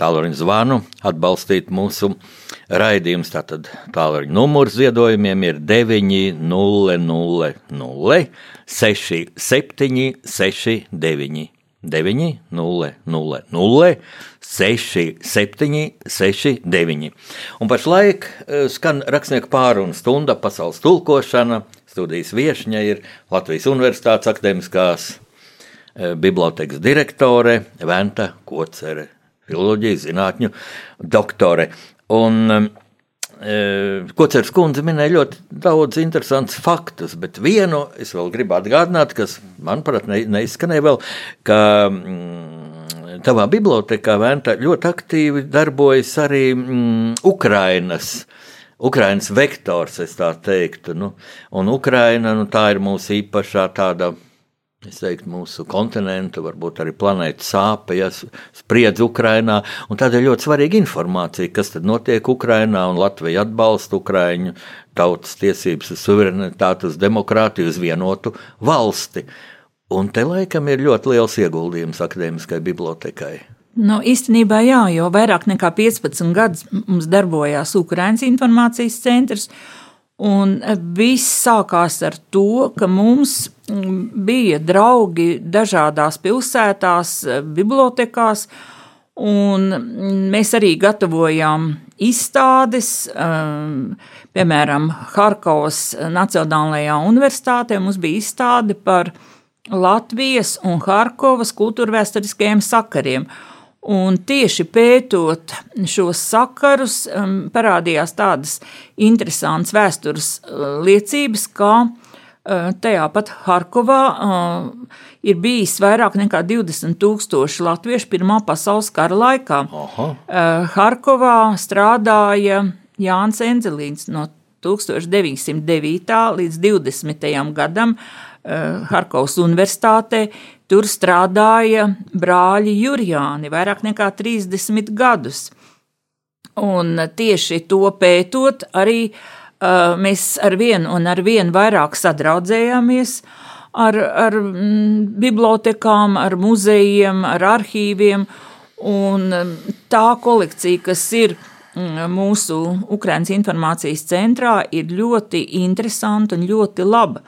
tālruņa zvanu atbalstīt mūsu raidījumus. Tātad tālruņa numurs ziedojumiem ir 900 6769. 9, 0, 0, 0, 6, 7, 6, 9. Un pašlaik eh, skan rakstnieku pārunu stunda pasaules tulkošana. Studijas viesņa ir Latvijas Universitātes akadēmiskās eh, bibliotekas direktore Venta Kocere, filoloģijas zinātņu doktore. Un Kocers kundze minēja ļoti daudz interesantus faktus, bet vienu es vēl gribu atgādināt, kas, manuprāt, ne, neizskanēja vēl, ka mm, tavā bibliotekā Venta ļoti aktīvi darbojas arī mm, Ukrainas. Ukrainas vektors, es tā teiktu, nu, un Ukraina, nu, tā ir mūsu īpašā tāda es teiktu, mūsu kontinentu, varbūt arī planētas sāpe, ja spriedz Ukrainā. Tādēļ ļoti svarīga informācija, kas tad notiek Ukrainā, un Latvija atbalsta Ukraiņu tautas tiesības, suverenitāti, uz demokrātiju, uz vienotu valsti. Un te laikam ir ļoti liels ieguldījums akadēmiskai bibliotekai. Nu, īstenībā jā, jo vairāk nekā 15 gadus mums darbojās Ukraiņas informācijas centrs. Un viss sākās ar to, ka mums bija draugi dažādās pilsētās, bibliotekās, un mēs arī gatavojām izstādes, piemēram, Harkovas Nacionālajā universitātē mums bija izstāde par Latvijas un Harkovas kultūrvēsturiskajiem sakariem. Un tieši pētot šos sakarus, um, parādījās tādas interesantas vēstures uh, liecības, ka uh, tajā pat Harkovā uh, ir bijis vairāk nekā 20 tūkstoši latviešu Pirmā pasaules kara laikā. Aha. Harkovā strādāja Jānis Enzelīns no 1909. līdz 20. gadam Harkovas universitātē Tur strādāja brāļi Jurjāni vairāk nekā 30 gadus. Un tieši to pētot, arī uh, mēs ar vienu un ar vienu vairāk sadraudzējāmies ar, ar mm, bibliotekām, ar muzejiem, ar arhīviem. Un tā kolekcija, kas ir mūsu Ukraiņas informācijas centrā, ir ļoti interesanta un ļoti laba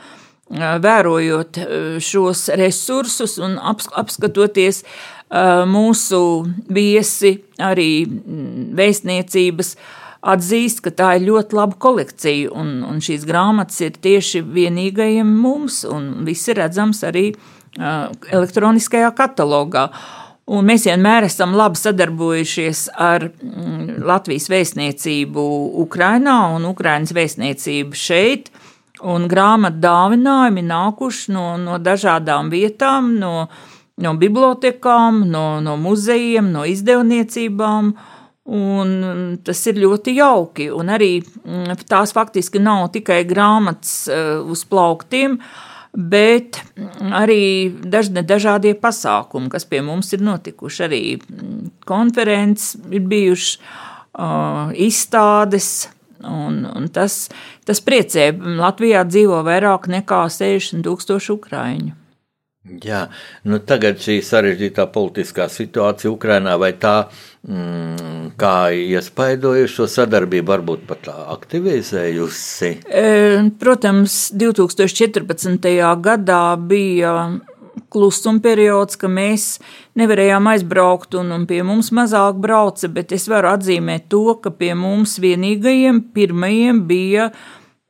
vērojot šos resursus un apskatoties mūsu viesi, arī vēstniecības, atzīst, ka tā ir ļoti laba kolekcija, un, un šīs grāmatas ir tieši vienīgajiem mums, un viss ir redzams arī elektroniskajā katalogā. Un mēs vienmēr esam labi sadarbojušies ar Latvijas vēstniecību Ukrajinā un Ukraiņas vēstniecību šeit. Un grāmatu dāvinājumi nākuši no, no dažādām vietām, no, no bibliotekām, no, no muzejiem, no izdevniecībām. Un tas ir ļoti jauki. Un arī mm, tās faktiski nav tikai grāmatas eh, uz plauktiem, bet arī dažne dažādie pasākumi, kas pie mums ir notikuši. Arī mm, konferences ir bijušas, izstādes, Un, un tas, tas priecē. Latvijā dzīvo vairāk nekā 60 tūkstoši ukrāņu. Jā, nu tagad šī sarežģītā politiskā situācija Ukrainā vai tā, mm, kā iespaidojuši šo sadarbību, varbūt pat aktivizējusi? E, protams, 2014. gadā bija klusuma periods, ka mēs nevarējām aizbraukt un, un pie mums mazāk brauca, bet es varu atzīmēt to, ka pie mums vienīgajiem pirmajiem bija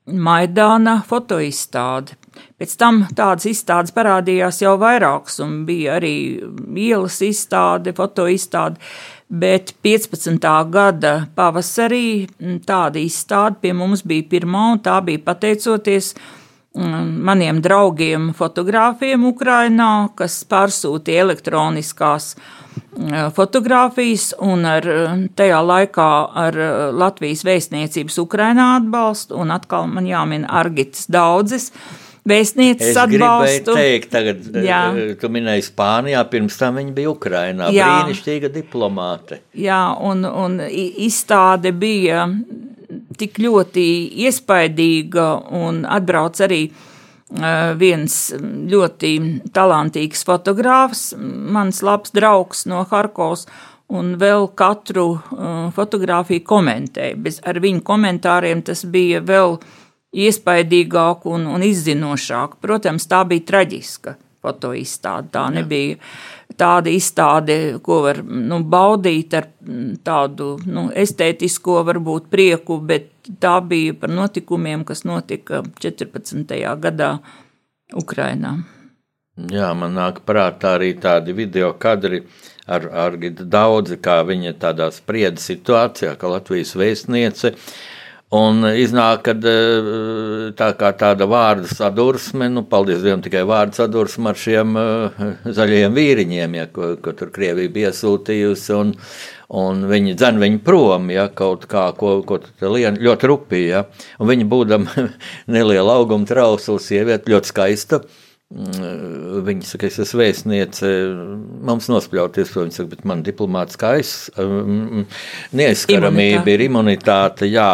Maidāna fotoizstāde. Pēc tam tādas izstādes parādījās jau vairākas, un bija arī ielas izstāde, fotoizstāde. Bet 15. gada pavasarī tāda izstāde pie mums bija pirmā, un tā bija pateicoties Mm, maniem draugiem, fotogrāfiem Ukrainā, kas pārsūtīja elektroniskās mm, fotogrāfijas, un ar, tajā laikā ar Latvijas vēstniecības Ukrainā atbalstu, un atkal man jāmin Argits Daudzes. Vēstnieces es atbalstu. Teikt, tagad, Jā. Eh, tu minēji Spānijā, pirms tam viņa bija Ukrainā. Jā. Brīnišķīga diplomāte. Jā, un, un izstāde bija tik ļoti iespaidīga un atbrauc arī viens ļoti talantīgs fotogrāfs, mans labs draugs no Harkovas, un vēl katru fotografiju komentēja. Bez ar viņu komentāriem tas bija vēl iespaidīgāk un, un izzinošāk. Protams, tā bija traģiska fotoizstāde. Tā nebija tāda izstāde, ko var nu, baudīt ar tādu nu, estētisko, varbūt prieku, bet tā bija par notikumiem, kas notika 14. gadā Ukrainā. Jā, man nāk prātā arī tādi video kadri ar, ar daudzi, kā viņa tādā sprieda situācijā, ka Latvijas vēstniece uh, Un iznāk, ka eh, tā kā tāda vārdu sadursme, nu, paldies Dievam, tikai vārdu sadursme ar šiem uh, zaļajiem vīriņiem, ja, ko, ko tur Krievija bija iesūtījusi, un, un viņi dzen viņu prom, ja, kaut kā, ko, ko lien, ļoti rupīgi, ja, un viņi būdam neliela auguma trausla sieviete, ļoti skaista, mm, Viņa saka, es esmu vēstniece, mums nospļauties, viņa saka, bet man diplomātiskā aiz, um, neaizskaramība ir imunitāte, jā.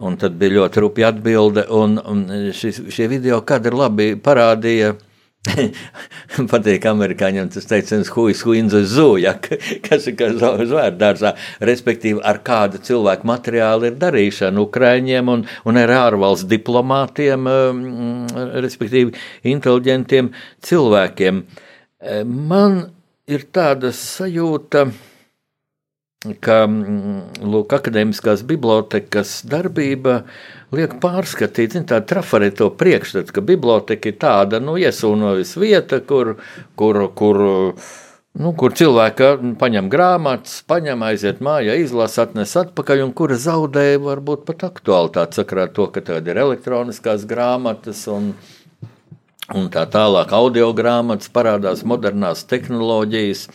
Un tad bija ļoti rupja atbilde, un, un šis, šie video kadri labi parādīja. Patīk amerikāņiem tas teiciens, huis huinza zūja, kas ir zvērdārzā, respektīvi ar kādu cilvēku materiālu ir darīšana Ukraiņiem un, un ar ārvalsts diplomātiem, respektīvi inteliģentiem cilvēkiem. Man ir tāda sajūta, ka ka mm, lūk, akadēmiskās bibliotekas darbība liek pārskatīt tādu trafareto priekšstatu, ka biblioteka ir tāda nu, iesūnojas vieta, kur, kur, kur, nu, kur cilvēki paņem grāmatas, paņem, aiziet mājā, izlasa, atnes atpakaļ, un kura zaudē varbūt pat aktualitāti sakrā to, ka tāda ir elektroniskās grāmatas un, un tā tālāk audio grāmatas, parādās modernās tehnoloģijas.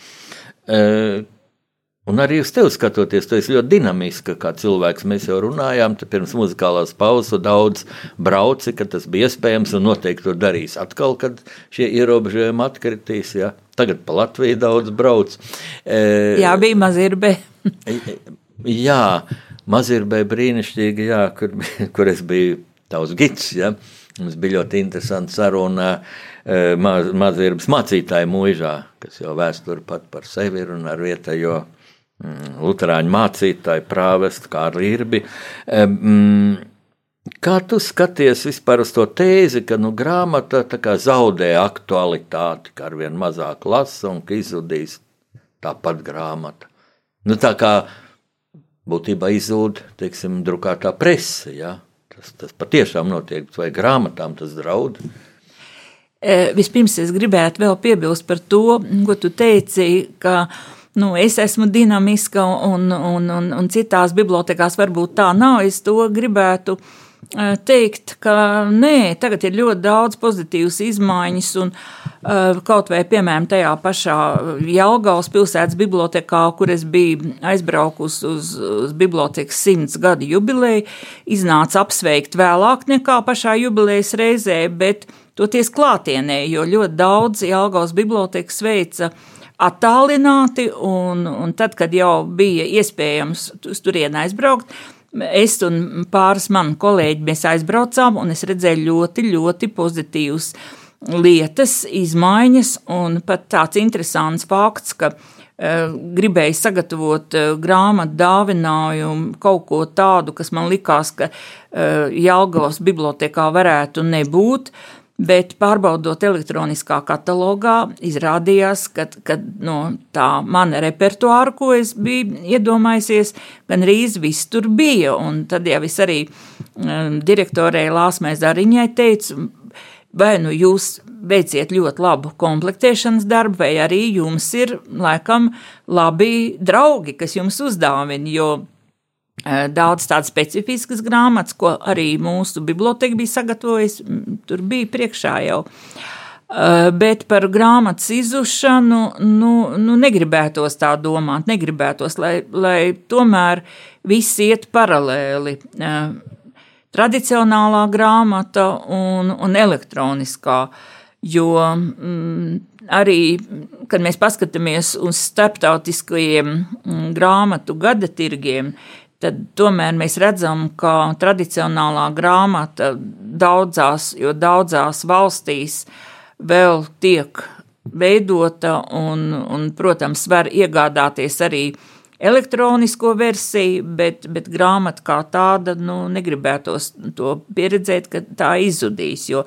E, Un arī uz tevi skatoties, tu esi ļoti dinamiska kā cilvēks. Mēs jau runājām, pirms muzikālās pauzes daudz brauci, ka tas bija iespējams un noteikti to darīs. Atkal, kad šie ierobežojumi atkritīs, ja? tagad pa Latviju daudz brauc. E, jā, bija mazirbē. jā, mazirbē brīnišķīgi, jā, kur, kur es biju tavs gids, ja? Mums bija ļoti interesanti saruna e, maz, mazirbas mācītāju mūžā, kas jau vēsturi pat par sevi ir un ar vietējo Mm, Lutāņu mācītāji, prāvestu kā Rīrbi. Mm, kā tu skaties vispār uz to tēzi, ka nu, grāmata zaudē aktualitāti, ka ar vien mazāk lasa un ka izzudīs tāpat grāmata? Nu, tā kā būtībā izzūd, teiksim, drukātā presa, ja? tas, tas patiešām notiek, vai grāmatām tas draud? E, vispirms es gribētu vēl piebilst par to, ko tu teici, ka uh, nu, es esmu dinamiska un, un, un, un citās bibliotekās varbūt tā nav. Es to gribētu e, teikt, ka nē, tagad ir ļoti daudz pozitīvas izmaiņas, un uh, kaut vai, piemēram, tajā pašā Jelgavas pilsētas bibliotekā, kur es biju aizbraukus uz, uz bibliotekas simts gadu jubileju, iznāca apsveikt vēlāk nekā pašā jubilejas reizē, bet toties klātienē, jo ļoti daudz Jelgavas bibliotekas veica uh, attālināti, un, un tad, kad jau bija iespējams uz turieni aizbraukt, es un pāris mani kolēģi mēs aizbraucām, un es redzēju ļoti, ļoti pozitīvas lietas, izmaiņas, un pat tāds interesants fakts, ka uh, gribēju sagatavot uh, grāmatu dāvinājumu, kaut ko tādu, kas man likās, ka uh, Jelgavas bibliotekā varētu nebūt. Uh, Bet pārbaudot elektroniskā katalogā, izrādījās, ka, ka no tā mana repertuāra, ko es biju iedomājusies, gan rīz viss tur bija. Un tad jau es arī um, direktorei Lāsmai Zariņai teicu, vai nu jūs veiciet ļoti labu komplektēšanas darbu, vai arī jums ir laikam labi draugi, kas jums uzdāvina, daudz tādas specifiskas grāmatas, ko arī mūsu biblioteka bija sagatavojusi. Tur bija priekšā jau. Bet par grāmatas izušanu nu, nu, negribētos tā domāt, negribētos, lai, lai tomēr viss iet paralēli. Tradicionālā grāmata un, un elektroniskā. Jo mm, arī, kad mēs paskatāmies uz starptautiskajiem grāmatu gada tirgiem, tad tomēr mēs redzam, ka tradicionālā grāmata daudzās, jo daudzās valstīs vēl tiek veidota un, un protams, var iegādāties arī elektronisko versiju, bet, bet grāmata kā tāda, nu, negribētos to pieredzēt, ka tā izzudīs, jo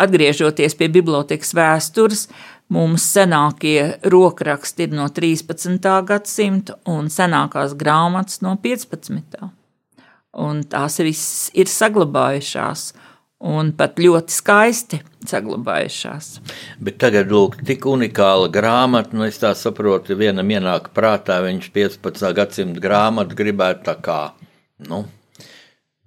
atgriežoties pie bibliotekas vēstures, Mums senākie rokraksti ir no 13. gadsimta un senākās grāmatas no 15. Un tās visas ir saglabājušās un pat ļoti skaisti saglabājušās. Bet tagad, lūk, tik unikāla grāmata, nu es tā saprotu, vienam ienāk prātā, viņš 15. gadsimta grāmatu gribētu tā kā, nu,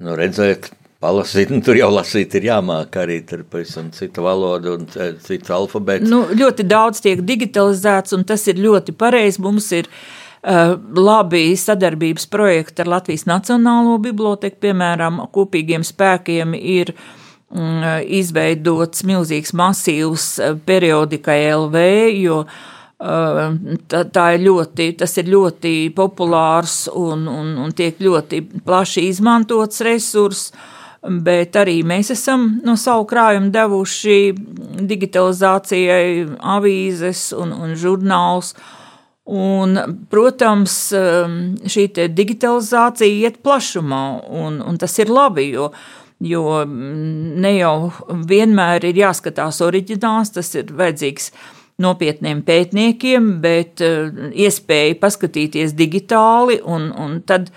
nu redzēt, palasīt. Nu, tur jau lasīt ir jāmāk arī tur pavisam cita valoda un e, cits alfabēts. Nu, ļoti daudz tiek digitalizēts, un tas ir ļoti pareizi. Mums ir uh, labi sadarbības projekti ar Latvijas Nacionālo biblioteku, piemēram, kopīgiem spēkiem ir mm, izveidots milzīgs masīvs e, periodikai LV, jo tā, tā ir ļoti, tas ir ļoti populārs un, un, un tiek ļoti plaši izmantots resurss bet arī mēs esam no savu krājumu devuši digitalizācijai avīzes un, un žurnāls. Un, protams, um, šī digitalizācija iet plašumā, un, un tas ir labi, jo, jo ne jau vienmēr ir jāskatās oriģināls, tas ir vajadzīgs nopietniem pētniekiem, bet uh, iespēja paskatīties digitāli un, un tad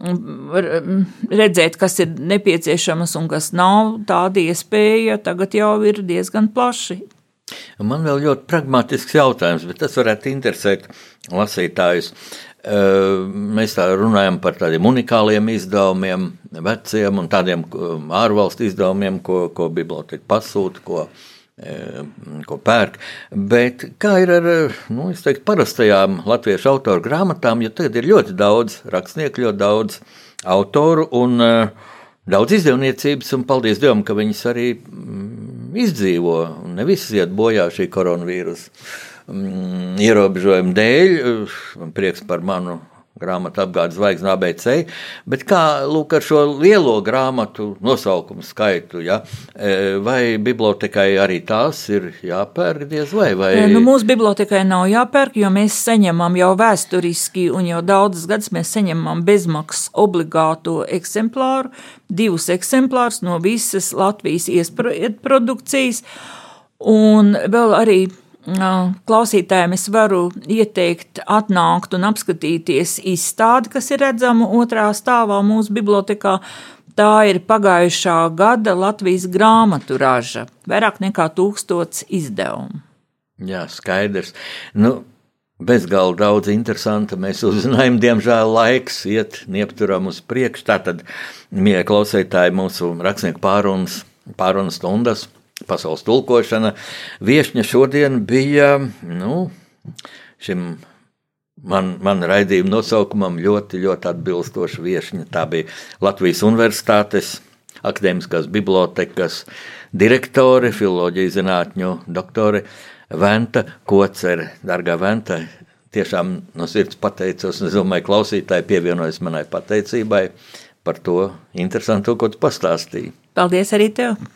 redzēt, kas ir nepieciešams un kas nav, tāda iespēja tagad jau ir diezgan plaši. Man vēl ļoti pragmatisks jautājums, bet tas varētu interesēt lasītājus. Mēs tā runājam par tādiem unikāliem izdevumiem, veciem un tādiem ārvalstu izdevumiem, ko, ko biblioteka pasūta, ko ko pērk. Bet kā ir ar nu, teiktu, parastajām latviešu autoru grāmatām, jo tagad ir ļoti daudz rakstnieku, ļoti daudz autoru un daudz izdevniecības, un paldies Dievam, ka viņas arī mm, izdzīvo. Ne visas iet bojā šī koronavīrusa mm, ierobežojuma dēļ. Man prieks par manu grāmatu apgādes zvaigznes ABC, bet kā lūk, ar šo lielo grāmatu nosaukumu skaitu, ja? E, vai bibliotekai arī tās ir jāpērk diez vai? vai? E, nu, mūsu bibliotekai nav jāpērk, jo mēs saņemam jau vēsturiski un jau daudzas gadus mēs saņemam bezmaksas obligāto eksemplāru, divus eksemplārus no visas Latvijas iesprodukcijas, un vēl arī klausītājiem es varu ieteikt atnākt un apskatīties izstādi, kas ir redzama otrā stāvā mūsu bibliotekā. Tā ir pagājušā gada Latvijas grāmatu raža, vairāk nekā tūkstots izdevumu. Jā, skaidrs. Nu, bezgalīgi daudz interesanta. Mēs uzzinājām, diemžēl laiks iet niepturam uz priekšu. Tātad, mīļie klausītāji, mūsu rakstnieku pārunas, pārunas stundas pasaules tulkošana. Viešņa šodien bija nu, šim man, man raidījuma nosaukumam ļoti, ļoti atbilstoša viešņa. Tā bija Latvijas Universitātes akadēmiskās bibliotekas direktore, filoloģijas zinātņu doktore Venta Kocere. Dargā Venta, tiešām no sirds pateicos, es domāju, klausītāji pievienojas manai pateicībai par to interesantu, ko tu pastāstīji. Paldies arī tev!